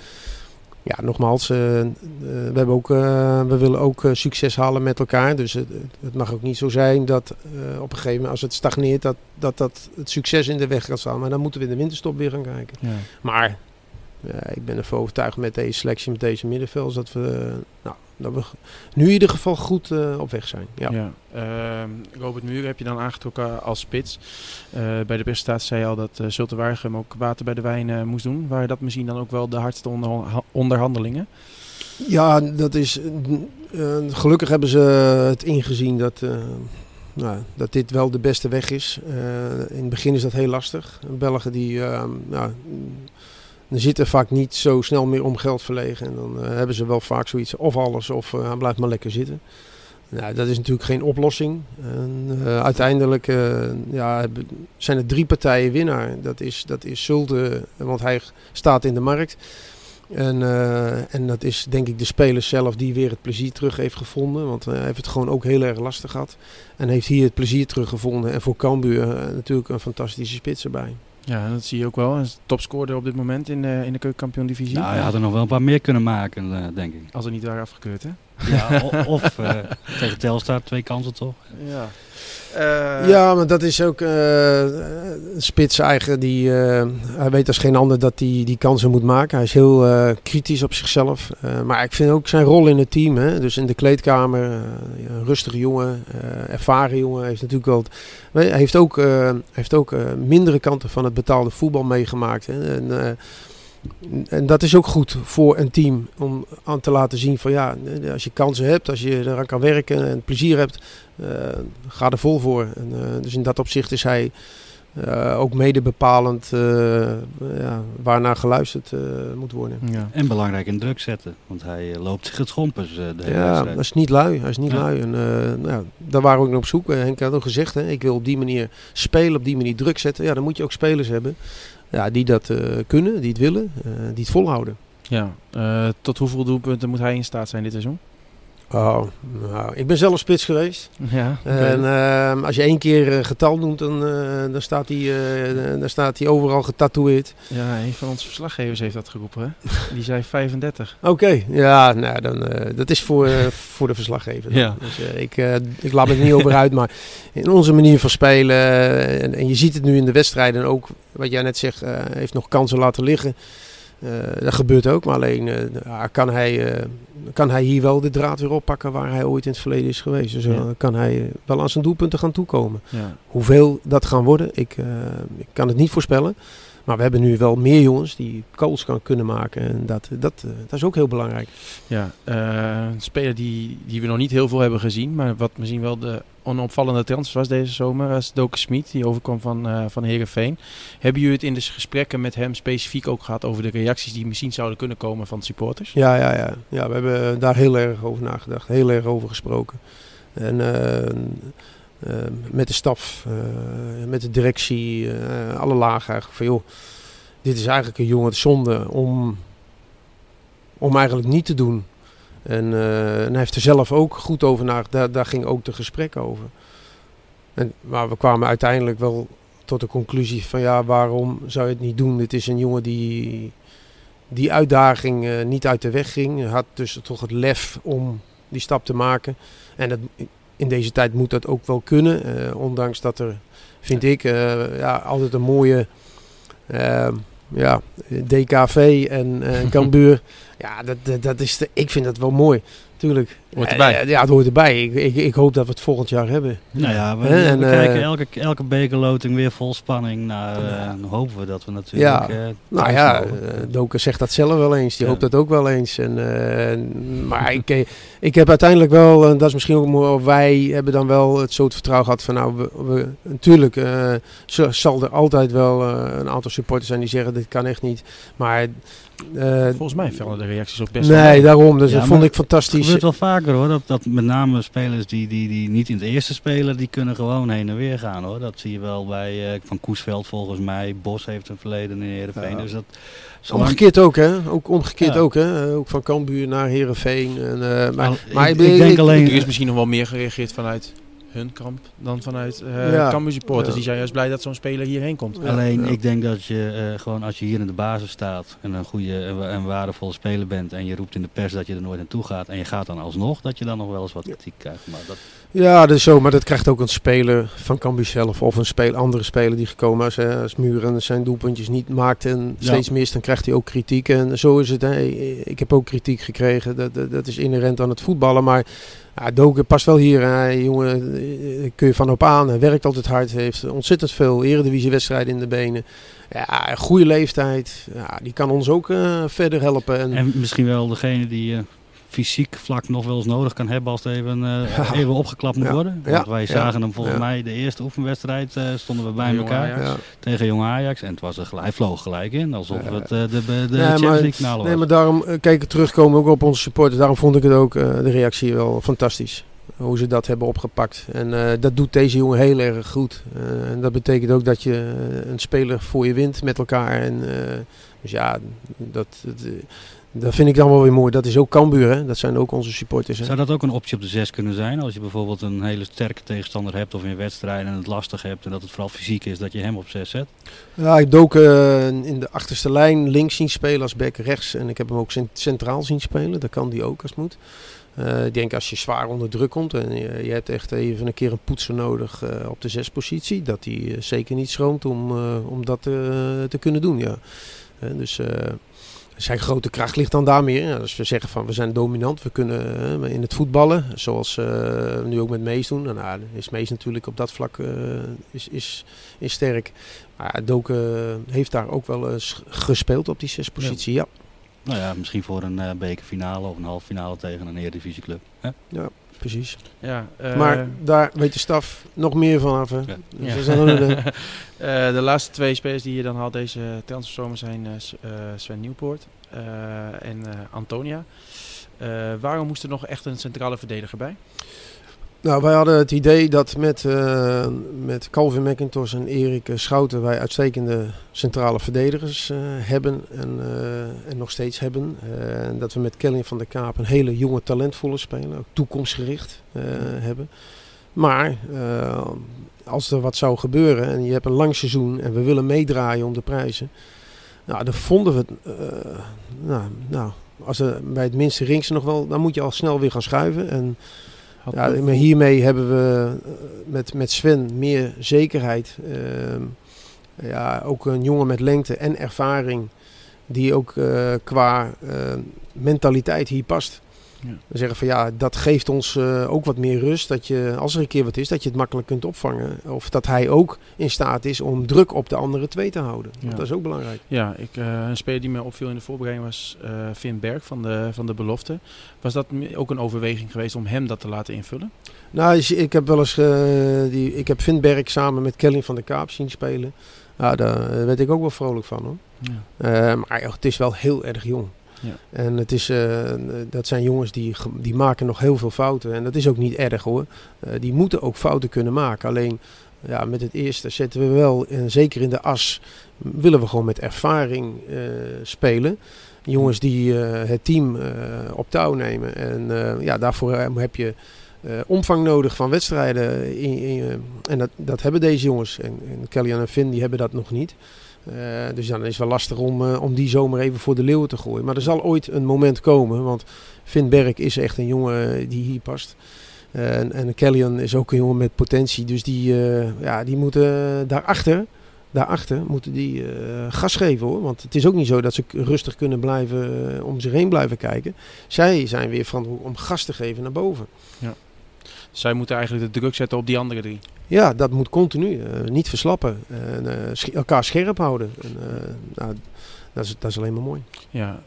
ja, nogmaals, eh, eh, we, hebben ook, eh, we willen ook succes halen met elkaar. Dus het, het mag ook niet zo zijn dat op een gegeven moment, als het stagneert, dat, dat, dat het succes in de weg gaat staan. Maar dan moeten we in de winterstop weer gaan kijken. Ja. Maar ik ben ervan overtuigd met deze selectie, met deze middenvelders, dat we, eh, nou, dat we nu in ieder geval goed eh, op weg zijn. Ja. Ja. Ehm, Robert Muur heb je dan aangetrokken als spits. Eh, bij de presentatie zei je al dat uh, Zulte Waregem ook water bij de wijn moest doen. Waren dat misschien dan ook wel de hardste onderha- onderhandelingen? Ja, dat is. gelukkig hebben ze het ingezien dat, eh, nou, dat dit wel de beste weg is. Eh, in het begin is dat heel lastig. Belgen die. nou, dan zitten vaak niet zo snel meer om geld verlegen. En dan eh, hebben ze wel vaak zoiets of alles of uh, blijf maar lekker zitten. Nou, dat is natuurlijk geen oplossing. En, uh, uiteindelijk ja, zijn er drie partijen winnaar. Dat is, dat is Zulte, want hij staat in de markt. En, en dat is denk ik de speler zelf die weer het plezier terug heeft gevonden. Want hij heeft het gewoon ook heel erg lastig gehad. En heeft hier het plezier teruggevonden. En voor Cambuur natuurlijk een fantastische spits erbij. Ja, dat zie je ook wel. Hij is topscorer op dit moment in de, in de keukenkampioen-divisie. Nou, hij had er nog wel een paar meer kunnen maken, uh, denk ik. Als er niet waren afgekeurd, hè? Ja, of uh, tegen Telstar twee kansen toch? Ja. Uh, ja, maar dat is ook uh, een spits eigen. Die, uh, hij weet als geen ander dat hij die, die kansen moet maken. Hij is heel kritisch op zichzelf. maar ik vind ook zijn rol in het team. Hè? Dus in de kleedkamer. een rustige jongen, ervaren jongen. Heeft natuurlijk wel, hij heeft ook, heeft ook mindere kanten van het betaalde voetbal meegemaakt. Hè? En, en dat is ook goed voor een team om aan te laten zien van ja, als je kansen hebt, als je eraan kan werken en plezier hebt, uh, ga er vol voor. En, uh, dus in dat opzicht is hij uh, ook mede bepalend ja, waarnaar geluisterd moet worden. Ja. En belangrijk in druk zetten, want hij loopt zich het schompers de hele Ja, dat is niet lui. Hij is niet ja. lui. En, nou, daar waren we ook naar op zoek. Henk had ook gezegd, hè, ik wil op die manier spelen, op die manier druk zetten. Ja, dan moet je ook spelers hebben ja, die dat uh, kunnen, die het willen, uh, die het volhouden. Ja, uh, tot hoeveel doelpunten moet hij in staat zijn dit seizoen? Oh, nou, ik ben zelf spits geweest. Ja, okay. En uh, als je één keer getal noemt, dan, dan, staat hij, dan staat hij overal getatoeëerd. Ja, een van onze verslaggevers heeft dat geroepen. Hè? Die zei 35. Oké, okay. ja, nou, dan, dat is voor, voor de verslaggever. Ja. Dus, ik, ik laat me er niet over uit, maar in onze manier van spelen, en, en, je ziet het nu in de wedstrijden ook, wat jij net zegt, heeft nog kansen laten liggen. Uh, dat gebeurt ook, maar alleen uh, kan, hij, uh, kan hij hier wel de draad weer oppakken waar hij ooit in het verleden is geweest. Dus ja. kan hij wel aan zijn doelpunten gaan toekomen. Ja. Hoeveel dat gaan worden, ik, ik, kan het niet voorspellen. Maar we hebben nu wel meer jongens die goals kan kunnen maken. En dat, dat, dat is ook heel belangrijk. Ja, een speler die, die we nog niet heel veel hebben gezien, maar wat misschien wel de onopvallende transfer was deze zomer, was Doke Smit, die overkwam van, uh, van Heerenveen. Hebben jullie het in de gesprekken met hem specifiek ook gehad over de reacties die misschien zouden kunnen komen van supporters? Ja, ja, ja. ja we hebben daar heel erg over nagedacht, heel erg over gesproken. En uh, met de staf, met de directie, alle lagen eigenlijk van joh, dit is eigenlijk een jongen zonde om, om eigenlijk niet te doen. En, en, hij heeft er zelf ook goed over nagedacht. Daar, daar ging ook de gesprek over. En, maar we kwamen uiteindelijk wel tot de conclusie van ja, waarom zou je het niet doen? Dit is een jongen die die uitdaging niet uit de weg ging. Hij had dus toch het lef om die stap te maken. En dat, in deze tijd moet dat ook wel kunnen. Uh, ondanks dat er, vind ik, uh, ja, altijd een mooie ja, DKV en Cambuur. Ja, dat, dat, dat is de, ik vind dat wel mooi. Tuurlijk. Hoort erbij. Uh, ja, het hoort erbij. Ik, ik, ik, hoop dat we het volgend jaar hebben. Nou ja, we, en, we uh, kijken elke, elke bekerloting weer vol spanning naar. Uh, dan hopen we dat we natuurlijk. Ja, nou ja, Doken zegt dat zelf wel eens. Die ja. hoopt dat ook wel eens. En, maar ik, ik heb uiteindelijk wel, en dat is misschien ook mooi, wij hebben dan wel het soort vertrouwen gehad van nou, we, we natuurlijk zal er altijd wel een aantal supporters zijn die zeggen dit kan echt niet. Maar uh, Volgens mij vallen de reacties ook best Nee, daarom. Dus ja, dat vond ik fantastisch. Het gebeurt wel vaker hoor. Dat, dat met name spelers die, die, die niet in het eerste spelen, die kunnen gewoon heen en weer gaan hoor. Dat zie je wel bij uh, Van Koesveld volgens mij. Bos heeft een verleden in Heerenveen. Ja. Dus dat, zolang... Omgekeerd ook hè. Ook omgekeerd ja. ook hè. Ook van Cambuur naar Heerenveen. En, uh, maar, maar ik, ik, ik denk alleen... Er is misschien nog wel meer gereageerd vanuit hun kamp dan vanuit eh Ja. Cambuur supporters. Ja. Die zijn juist blij dat zo'n speler hierheen komt. Ja, Alleen ja. ik denk dat je eh, gewoon als je hier in de basis staat en een goede en waardevolle speler bent en je roept in de pers dat je er nooit naartoe gaat en je gaat dan alsnog, dat je dan nog wel eens wat kritiek krijgt. Maar dat, Ja, dat is zo, maar dat krijgt ook een speler van Cambuur zelf of een speel, andere speler die gekomen is. Hè. Als Muren zijn doelpuntjes niet maakt en Ja. steeds mist, dan krijgt hij ook kritiek. En zo is het. Hè. Ik heb ook kritiek gekregen. Dat, dat, dat is inherent aan het voetballen. Maar ja, Doken past wel hier. Hè. Jongen, eh, kun je van op aan. Hij werkt altijd hard. Heeft ontzettend veel eredivisiewedstrijden in de benen. Ja, een goede leeftijd. Ja, die kan ons ook eh, verder helpen. En, en misschien wel degene die eh, fysiek vlak nog wel eens nodig kan hebben als het even, eh, Ja. even opgeklapt moet Ja. worden. Ja. Want wij Ja. zagen hem volgens Ja. mij de eerste oefenwedstrijd eh, stonden we bij Jong elkaar Ajax. ja. tegen Jong Ajax en het was er gelijk, hij vloog gelijk in alsof Ja. het eh, de, de, de Nee, Champions maar- League finale was. Nee, maar daarom, kijk, terugkomen ook op onze supporters. Daarom vond ik het ook, eh, de reactie wel fantastisch. Hoe ze dat hebben opgepakt. En eh, dat doet deze jongen heel erg goed. Eh, en dat betekent ook dat je een speler voor je wint met elkaar. En, eh, dus ja, dat, dat, dat vind ik dan wel weer mooi. Dat is ook Cambuur, hè. Dat zijn ook onze supporters. Hè? Zou dat ook een optie op de 6 kunnen zijn? Als je bijvoorbeeld een hele sterke tegenstander hebt of in wedstrijden en het lastig hebt en dat het vooral fysiek is, dat je hem op 6 zet? Ja, ik dook eh, in de achterste lijn links zien spelen als back rechts. En ik heb hem ook cent- centraal zien spelen. Dat kan die ook als het moet. Eh, ik denk als je zwaar onder druk komt en je, je hebt echt even een keer een poetser nodig eh, op de zespositie. Dat hij zeker niet schroomt om, om dat te kunnen doen. Ja. Dus zijn grote kracht ligt dan daar meer. Ja, dus we zeggen van we zijn dominant. We kunnen eh, in het voetballen, zoals eh, we nu ook met Mees doen. Nou, nou, is Mees natuurlijk op dat vlak eh, is, is, is sterk. Maar Doken heeft daar ook wel eens gespeeld op die zespositie. Ja. Nou ja, misschien voor een eh, bekerfinale of een halve finale tegen een eredivisieclub. Hè? precies. Ja, eh, maar daar weet de staf nog meer van af. hè. Ja. Dus Ja. zijn er, eh, de laatste twee spelers die je dan had deze transferzomer zijn Sven Nieuwpoort eh, en eh, Antonia. Eh, waarom moest er nog echt een centrale verdediger bij? Nou, wij hadden het idee dat met, eh, met Calvin McIntosh en Erik eh, Schouten wij uitstekende centrale verdedigers eh, hebben en, en nog steeds hebben. En dat we met Kelly van der Kaap een hele jonge, talentvolle speler, ook toekomstgericht hebben. Maar als er wat zou gebeuren en je hebt een lang seizoen en we willen meedraaien om de prijzen. Nou, dan vonden we het. nou, nou, als er bij het minste ringse nog wel, dan moet je al snel weer gaan schuiven. En Had ja, maar hiermee hebben we eh, met, met Sven meer zekerheid. Ehm, ja, ook een jongen met lengte en ervaring. Die ook eh, qua eh, mentaliteit hier past. Ja. We zeggen van ja, dat geeft ons eh, ook wat meer rust. Dat je, als er een keer wat is, dat je het makkelijk kunt opvangen. Of dat hij ook in staat is om druk op de andere twee te houden. Ja. dat is ook belangrijk. Ja, ik, eh, een speler die me opviel in de voorbereiding was eh Finn Berg van de, van de belofte. Was dat ook een overweging geweest om hem dat te laten invullen? Nou, ik heb wel eens die, ik heb Vinberg samen met Kelly van der Kaap zien spelen. Ja, daar werd ik ook wel vrolijk van hoor. Ja. Maar het is wel heel erg jong. En het is, eh, dat zijn jongens die, die maken nog heel veel fouten. En dat is ook niet erg hoor. Eh, die moeten ook fouten kunnen maken. Alleen ja, met het eerste zetten we wel, en zeker in de as, willen we gewoon met ervaring eh, spelen. Jongens die het team op touw nemen. En ja, daarvoor heb je omvang nodig van wedstrijden. In, en dat, dat hebben deze jongens. En, en Kellyan en Finn die hebben dat nog niet. Eh, dus dan is het wel lastig om, eh, om die zomer even voor de leeuwen te gooien. Maar er zal ooit een moment komen. Want Finn Berg is echt een jongen die hier past. Eh, en, en Kellyan is ook een jongen met potentie. Dus die, eh, ja, die moeten daarachter, daarachter moeten die eh, gas geven hoor. Want het is ook niet zo dat ze rustig kunnen blijven eh, om zich heen blijven kijken. Zij zijn weer verantwoordelijk om gas te geven naar boven. Zij moeten eigenlijk de druk zetten op die andere drie. Ja, dat moet continu. eh, niet verslappen. En, eh, sch- elkaar scherp houden. En, eh, nou, dat, is, dat is alleen maar mooi. Ja,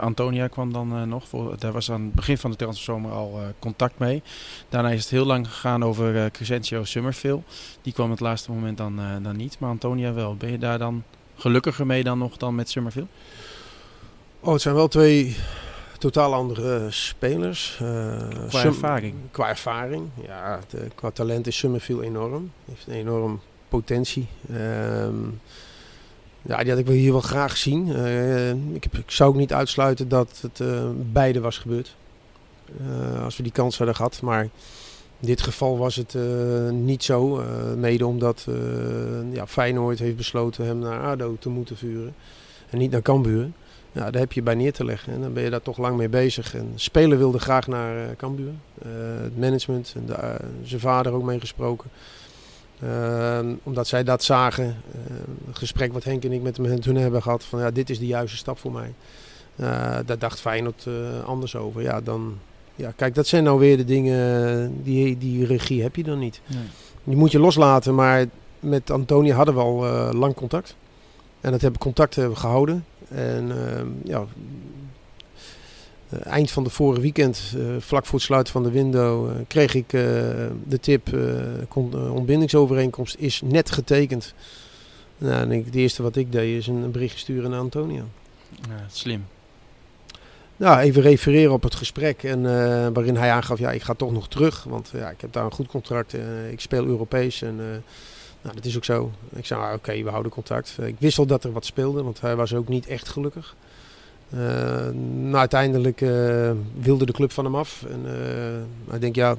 Antonia kwam dan nog. Voor, daar was aan het begin van de transferzomer al contact mee. Daarna is het heel lang gegaan over Crescencio Summerfield. Die kwam het laatste moment dan, dan niet. Maar Antonia wel. Ben je daar dan gelukkiger mee dan nog dan met Summerfield? Oh, het zijn wel twee totaal andere spelers. Eh, Qua ervaring. Qua ervaring, ja. eh, qua talent is Summerfield enorm. Heeft een enorm potentie. Ehm, ja, die had ik wel hier wel graag zien. Eh, ik, heb, ik zou ook niet uitsluiten dat het beide was gebeurd. Als we die kans hadden gehad. Maar In dit geval was het niet zo, mede omdat ja, Feyenoord heeft besloten hem naar ADO te moeten vuren en niet naar Cambuur. Ja, daar heb je bij neer te leggen en dan ben je daar toch lang mee bezig. En de speler wilde graag naar uh, Cambuur, het management, en de, zijn vader ook mee gesproken. omdat zij dat zagen, het gesprek wat Henk en ik met hem toen hebben gehad, van ja, dit is de juiste stap voor mij. daar dacht Feyenoord anders over. Ja, dan, ja, kijk, dat zijn nou weer de dingen, die, die regie heb je dan niet. Nee. Die moet je loslaten, maar met Antonia hadden we al lang contact. En dat hebben contact hebben we gehouden. En uh, ja, eind van de vorige weekend, uh, vlak voor het sluiten van de window, kreeg ik de tip, ontbindingsovereenkomst is net getekend. Nou, en ik, het eerste wat ik deed is een, een bericht sturen naar Antonia. Ja, slim. Nou, even refereren op het gesprek en, uh, waarin hij aangaf, ja, ik ga toch nog terug, want ja, ik heb daar een goed contract, uh, ik speel Europees en uh, nou, dat is ook zo. Ik zei, ah, oké, we houden contact. ik wist al dat er wat speelde, want hij was ook niet echt gelukkig. nou, uiteindelijk wilde de club van hem af en ik denk, ja,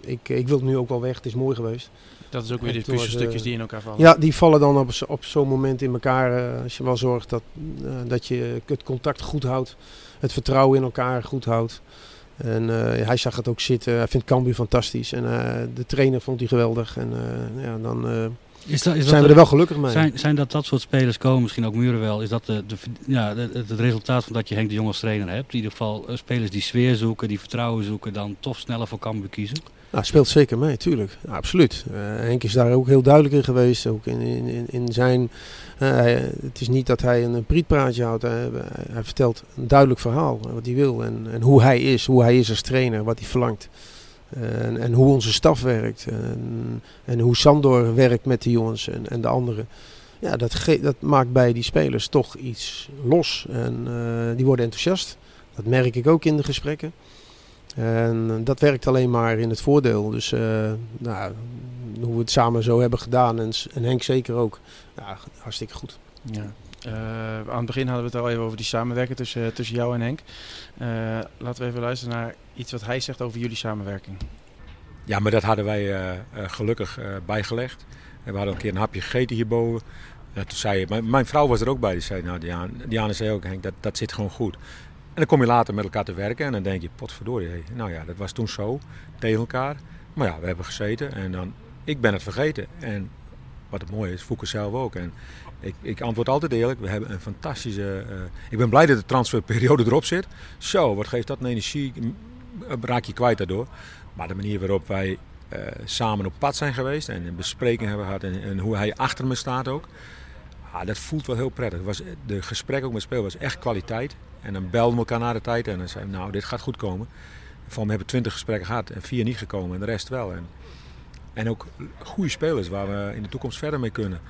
ik, ik wil nu ook wel weg, het is mooi geweest. Dat is ook weer die puzzelstukjes die in elkaar vallen. Ja, die vallen dan op, op zo'n moment in elkaar. als je wel zorgt dat, dat je het contact goed houdt het vertrouwen in elkaar goed houdt. En uh, hij zag het ook zitten. Hij vindt Cambuur fantastisch. En uh, de trainer vond hij geweldig. En uh, ja, dan is dat, is zijn dat we er wel gelukkig mee. Zijn, zijn dat dat soort spelers komen, misschien ook Muren wel, is dat de, de, ja, de, het resultaat van dat je Henk de Jong als trainer hebt? In ieder geval spelers die sfeer zoeken, die vertrouwen zoeken, dan toch sneller voor Cambuur kiezen? Nou, speelt zeker mee, tuurlijk. Ja, absoluut. Henk is daar ook heel duidelijk in geweest. Ook in, in, in zijn het is niet dat hij een prietpraatje houdt. Hij, vertelt een duidelijk verhaal wat hij wil en, en, hoe hij is, hoe hij is als trainer, wat hij verlangt. En, en hoe onze staf werkt en, en, hoe Sandor werkt met de jongens en, de anderen. Ja, dat, dat, maakt bij die spelers toch iets los en uh, die worden enthousiast. Dat merk ik ook in de gesprekken. En dat werkt alleen maar in het voordeel. Dus uh, nou, hoe we het samen zo hebben gedaan en, en Henk zeker ook. Ja, hartstikke goed. Ja. Uh, aan het begin hadden we het al even over die samenwerking tussen, tussen jou en Henk. Uh, laten we even luisteren naar iets wat hij zegt over jullie samenwerking. Ja, maar dat hadden wij uh, gelukkig bijgelegd. En we hadden een keer een hapje gegeten hierboven. En toen zei mijn, mijn, vrouw was er ook bij. Die zei, nou Diana, Diana zei ook, Henk, dat, dat zit gewoon goed. Dan kom je later met elkaar te werken en dan denk je, potverdorie. Nou ja, dat was toen zo, tegen elkaar. Maar ja, we hebben gezeten en dan, ik ben het vergeten. En wat het mooie is, Fouke zelf ook. En ik, ik, antwoord altijd eerlijk. We hebben een fantastische. Uh, ik ben blij dat de transferperiode erop zit. Zo, wat geeft dat een energie? Raak je kwijt daardoor. Maar de manier waarop wij uh, samen op pad zijn geweest en een bespreking hebben gehad en hoe hij achter me staat ook. Ah, dat voelt wel heel prettig. Was, de gesprek ook met speel was echt kwaliteit. En dan belden we elkaar na de tijd en dan zeiden we, nou, dit gaat goed komen. Van, we hebben twintig gesprekken gehad en vier niet gekomen en de rest wel. En, en ook goede spelers waar we in de toekomst verder mee kunnen.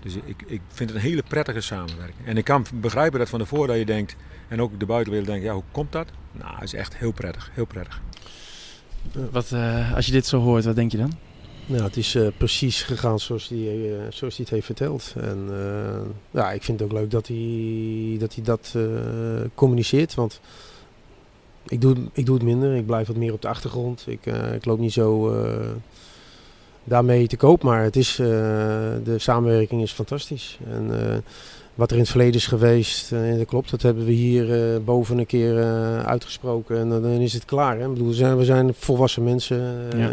Dus ik, ik vind het een hele prettige samenwerking. En ik kan begrijpen dat van tevoren dat je denkt, en ook de buitenwereld denkt, ja, hoe komt dat? Nou, het is echt heel prettig, heel prettig. Wat, uh, als je dit zo hoort, wat denk je dan? Nou, het is uh, precies gegaan zoals hij, uh, zoals hij het heeft verteld. En ja, ik vind het ook leuk dat hij dat, hij dat communiceert. Want ik doe, ik doe het minder. Ik blijf wat meer op de achtergrond. Ik, ik loop niet zo daarmee te koop. Maar het is, de samenwerking is fantastisch. En wat er in het verleden is geweest, dat klopt. Dat hebben we hier boven een keer uitgesproken. En dan is het klaar. Hè? Ik bedoel, we, zijn, we zijn volwassen mensen. Ja.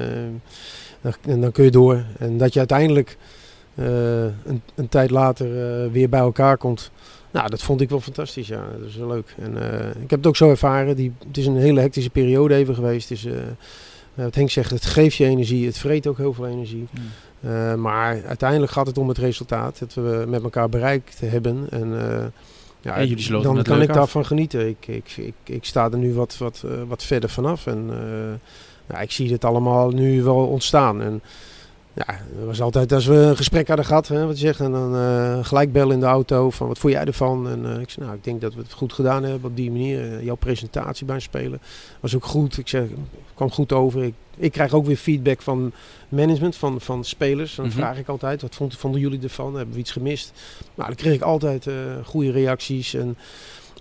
En dan kun je door. En dat je uiteindelijk uh, een, een, tijd later uh, weer bij elkaar komt. Nou, dat vond ik wel fantastisch, ja. Dat is wel leuk. En uh, ik heb het ook zo ervaren. Die, het is een hele hectische periode even geweest. Dus, wat Henk zegt, het geeft je energie. Het vreet ook heel veel energie. Mm. maar uiteindelijk gaat het om het resultaat. Dat we met elkaar bereikt hebben. En, ja, en jullie dan kan ik af. daarvan genieten. Ik, ik, ik, ik, sta er nu wat, wat, wat verder vanaf. En nou, ik zie dit allemaal nu wel ontstaan. En ja, was altijd als we een gesprek hadden gehad, hè, wat je zegt, en dan uh, gelijk bellen in de auto van wat voel jij ervan? En uh, ik zei, nou, ik denk dat we het goed gedaan hebben op die manier. Uh, jouw presentatie bij spelen was ook goed. Ik zeg, kwam goed over. Ik, ik krijg ook weer feedback van management, van, van spelers. Dan mm -hmm. vraag ik altijd, wat vonden, vonden jullie ervan? Hebben we iets gemist? Nou, dan kreeg ik altijd goede reacties en...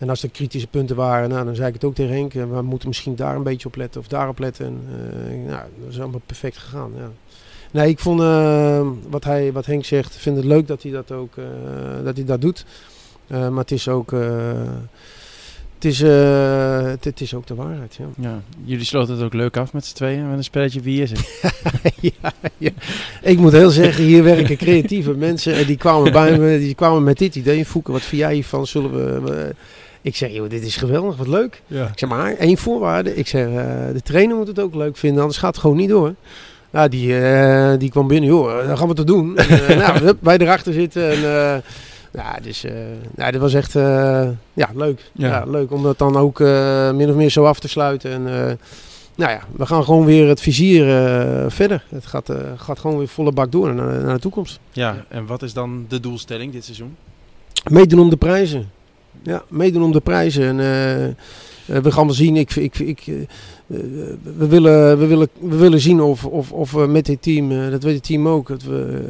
En als er kritische punten waren, nou, dan zei ik het ook tegen Henk. eh, We moeten misschien daar een beetje op letten of daarop letten. En, eh, nou, dat is allemaal perfect gegaan. Ja. Nee, ik vond eh, wat, hij, wat Henk zegt, vind het leuk dat hij dat ook dat, hij dat doet. Maar het is ook, het is, het, het is ook de waarheid. Ja. Ja, jullie sloten het ook leuk af met z'n tweeën met een spelletje wie is het? ja, ja. Ik moet heel zeggen, hier werken creatieve mensen. En die kwamen bij me, die kwamen met dit idee. Fouke, wat vind jij hiervan? Zullen we... Ik zeg, joh, dit is geweldig, wat leuk. Ja. Ik zeg, maar één voorwaarde. Ik zeg, eh, de trainer moet het ook leuk vinden, anders gaat het gewoon niet door. Nou, die, eh, die kwam binnen, joh, dan gaan we het doen. En, eh, nou, hup, wij erachter zitten. En, eh, ja, dus, eh nou, dit was echt eh, ja, leuk. Ja. Ja. leuk om dat dan ook eh, min of meer zo af te sluiten. En, eh, nou ja, we gaan gewoon weer het vizier verder. Het gaat, eh, gaat gewoon weer volle bak door naar, naar de toekomst. Ja, en wat is dan de doelstelling dit seizoen? Meedoen om de prijzen. Ja, meedoen om de prijzen. En, eh, eh, we gaan wel zien. Ik, ik, ik, eh, we, willen, we, willen, we willen zien of, of, of we met dit team, dat weet het team ook, dat we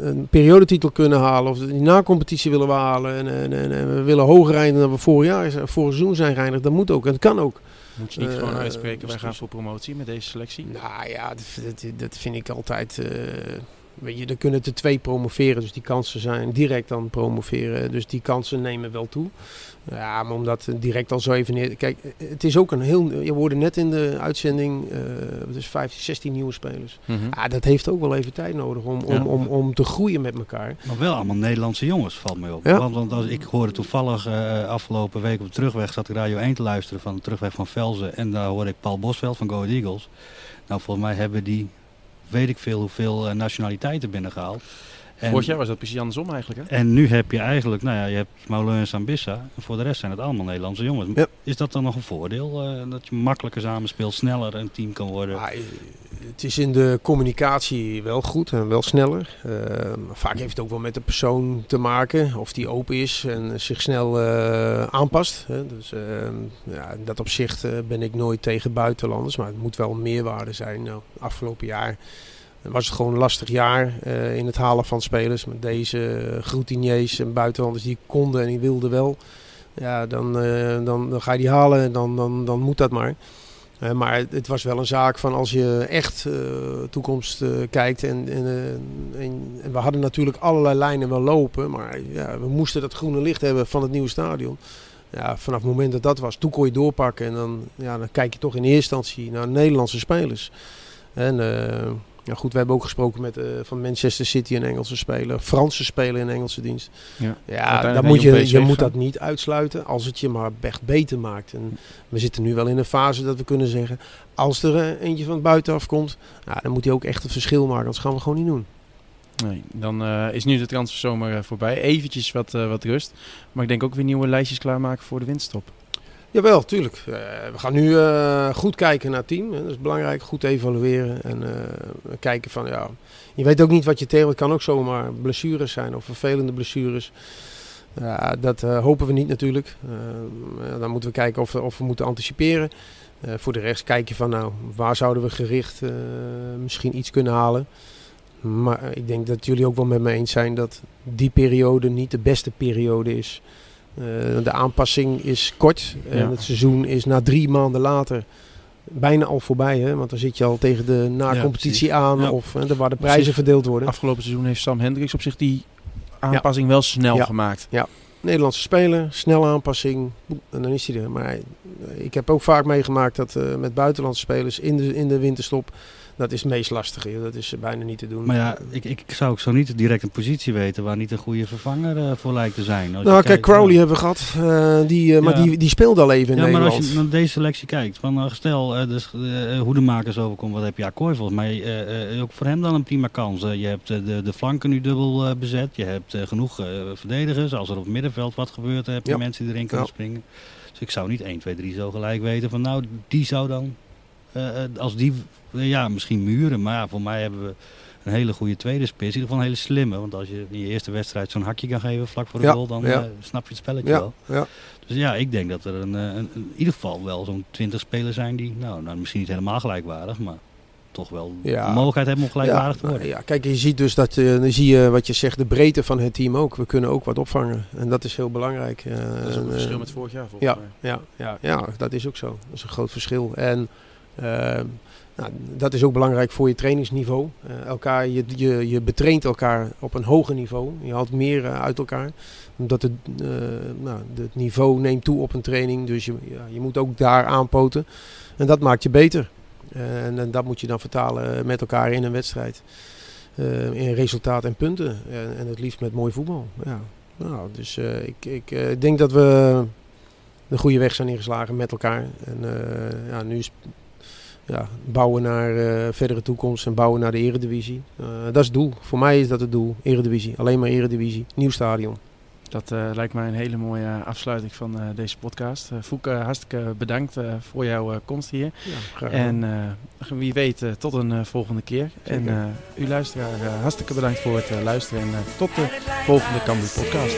een periodetitel kunnen halen. Of die na-competitie willen we halen. En, en, en, en we willen hoger eindigen dan we vorig, jaar, vorig seizoen zijn geëindigd. Dat moet ook en dat kan ook. Moet je niet gewoon uitspreken, wij dus- gaan voor promotie met deze selectie? Nou ja, dat, dat, dat vind ik altijd. Weet je, er kunnen er twee promoveren, dus die kansen zijn direct dan promoveren. Dus die kansen nemen wel toe. Ja, maar om dat direct al zo even neer. Kijk, het is ook een heel. Je hoorde net in de uitzending. eh dus 15, 16 nieuwe spelers. Mhm. Ja, dat heeft ook wel even tijd nodig om, om, Ja. om, om te groeien met elkaar. Maar wel allemaal Nederlandse jongens, valt mij op. Ja. Want, want als, ik hoorde toevallig eh, afgelopen week op de terugweg, zat ik Radio 1 te luisteren van de terugweg van Velzen. En daar hoorde ik Paul Bosveld van Go Eagles. Nou, volgens mij hebben die, weet ik veel hoeveel eh, nationaliteiten binnengehaald. En, Vorig jaar was dat precies andersom eigenlijk, hè? en nu heb je eigenlijk, nou ja, je hebt Moulin en Sambissa. En voor de rest zijn het allemaal Nederlandse jongens. Ja. Is dat dan nog een voordeel? eh, dat je makkelijker samenspeelt, sneller een team kan worden? Eh, het is in de communicatie wel goed en wel sneller. Eh, maar vaak heeft het ook wel met de persoon te maken. Of die open is en zich snel eh, aanpast. Hè. Dus eh, ja, in dat opzicht eh, ben ik nooit tegen buitenlanders. Maar het moet wel meerwaarde zijn. Nou, afgelopen jaar was het gewoon een lastig jaar eh, in het halen van spelers. Met deze groetiniers en buitenlanders die konden en die wilden wel. Ja, dan, dan, dan ga je die halen en dan, dan, dan moet dat maar. Eh, maar het, was wel een zaak van als je echt eh, toekomst eh, kijkt. En, en, we hadden natuurlijk allerlei lijnen wel lopen. Maar ja, we moesten dat groene licht hebben van het nieuwe stadion. Ja, vanaf het moment dat dat was, toen kon je doorpakken. En dan, ja, dan kijk je toch in eerste instantie naar Nederlandse spelers. En ja, goed, we hebben ook gesproken met eh, van Manchester City een Engelse speler. Franse speler in Engelse dienst. Ja. Ja, dan moet je je, moet dat niet uitsluiten als het je maar echt beter maakt. En we zitten nu wel in een fase dat we kunnen zeggen, als er eh, eentje van buitenaf komt, nou, dan moet hij ook echt het verschil maken. Anders gaan we gewoon niet doen. Nee, dan eh, is nu de transferzomer voorbij. Eventjes wat, wat rust. Maar ik denk ook weer nieuwe lijstjes klaarmaken voor de winststop. Jawel, tuurlijk. Eh, we gaan nu eh, goed kijken naar het team. Hè. Dat is belangrijk. Goed evalueren. En eh, kijken van, ja... Je weet ook niet wat je tegen... Het kan ook zomaar blessures zijn of vervelende blessures. Dat hopen we niet natuurlijk. Dan moeten we kijken of of we moeten anticiperen. Voor de rest kijk je van, nou, waar zouden we gericht misschien iets kunnen halen. Maar ik denk dat jullie ook wel met me eens zijn dat die periode niet de beste periode is. Eh, de aanpassing is kort. En Ja. het seizoen is na drie maanden later bijna al voorbij. Hè? Want dan zit je al tegen de na-competitie aan. Ja. Of hè, waar de prijzen zich- verdeeld worden. Afgelopen seizoen heeft Sam Hendricks op zich die aanpassing wel snel Ja. gemaakt. Nederlandse speler, snelle aanpassing. En dan is hij er. Maar ik heb ook vaak meegemaakt dat eh, met buitenlandse spelers in de, in de winterstop. Dat is het meest lastige. Dat is eh, bijna niet te doen. Maar ja, ik, ik zou ook zo niet direct een positie weten waar niet een goede vervanger eh, voor lijkt te zijn. Nou, kijk, kijkt, Crowley eh, hebben we gehad. eh, die, Maar Ja. die, die speelde al even in Ja, maar als je naar deze selectie kijkt, van, stel eh, dus, hoe de makers overkomt, wat heb je Akkooi volgens mij, ook voor hem dan een prima kans. Je hebt de, de flanken nu dubbel bezet, je hebt genoeg verdedigers. Als er op het middenveld wat gebeurt, heb je Ja. mensen die erin kunnen Ja. springen. Dus ik zou niet 1, 2, 3 zo gelijk weten van nou, die zou dan, als die, ja misschien muren, maar ja, voor mij hebben we een hele goede tweede spits. In ieder geval een hele slimme, want als je in je eerste wedstrijd zo'n hakje kan geven vlak voor de Ja, goal, dan ja. eh, snap je het spelletje ja, wel. ja. Dus ja, ik denk dat er een, eh, een, in ieder geval wel zo'n 20 spelers zijn die, nou, nou misschien niet helemaal gelijkwaardig, maar toch wel Ja. de mogelijkheid hebben om gelijkwaardig te worden. ja, kijk, je ziet dus dat, eh, dan zie je wat je zegt, de breedte van het team ook. We kunnen ook wat opvangen. En dat is heel belangrijk. Eh, Dat is ook een en, verschil met vorig jaar volgens Ja, mij. ja, ja, ja, dat is ook zo. Dat is een groot verschil. En nou, dat is ook belangrijk voor je trainingsniveau. Eh, elkaar, je, je, je betraint elkaar op een hoger niveau. Je haalt meer eh, uit elkaar. Omdat het, eh, nou, het niveau neemt toe op een training. Dus je, ja, je moet ook daar aanpoten. En dat maakt je beter. En, en dat moet je dan vertalen met elkaar in een wedstrijd. In resultaat en punten. En, en het liefst met mooi voetbal. Ja. Nou, dus ik, ik denk dat we de goede weg zijn ingeslagen met elkaar. En ja, nu is ja, bouwen naar eh, verdere toekomst en bouwen naar de eredivisie. Eh, dat is het doel. Voor mij is dat het doel. Eredivisie. Alleen maar eredivisie. Nieuw stadion. Dat eh, lijkt mij een hele mooie afsluiting van deze podcast. Fouke, hartstikke bedankt voor jouw komst hier. Ja, graag. En wie weet tot een volgende keer. Zeker. En u luisteraar, hartstikke bedankt voor het luisteren. En tot de volgende Cambuur podcast.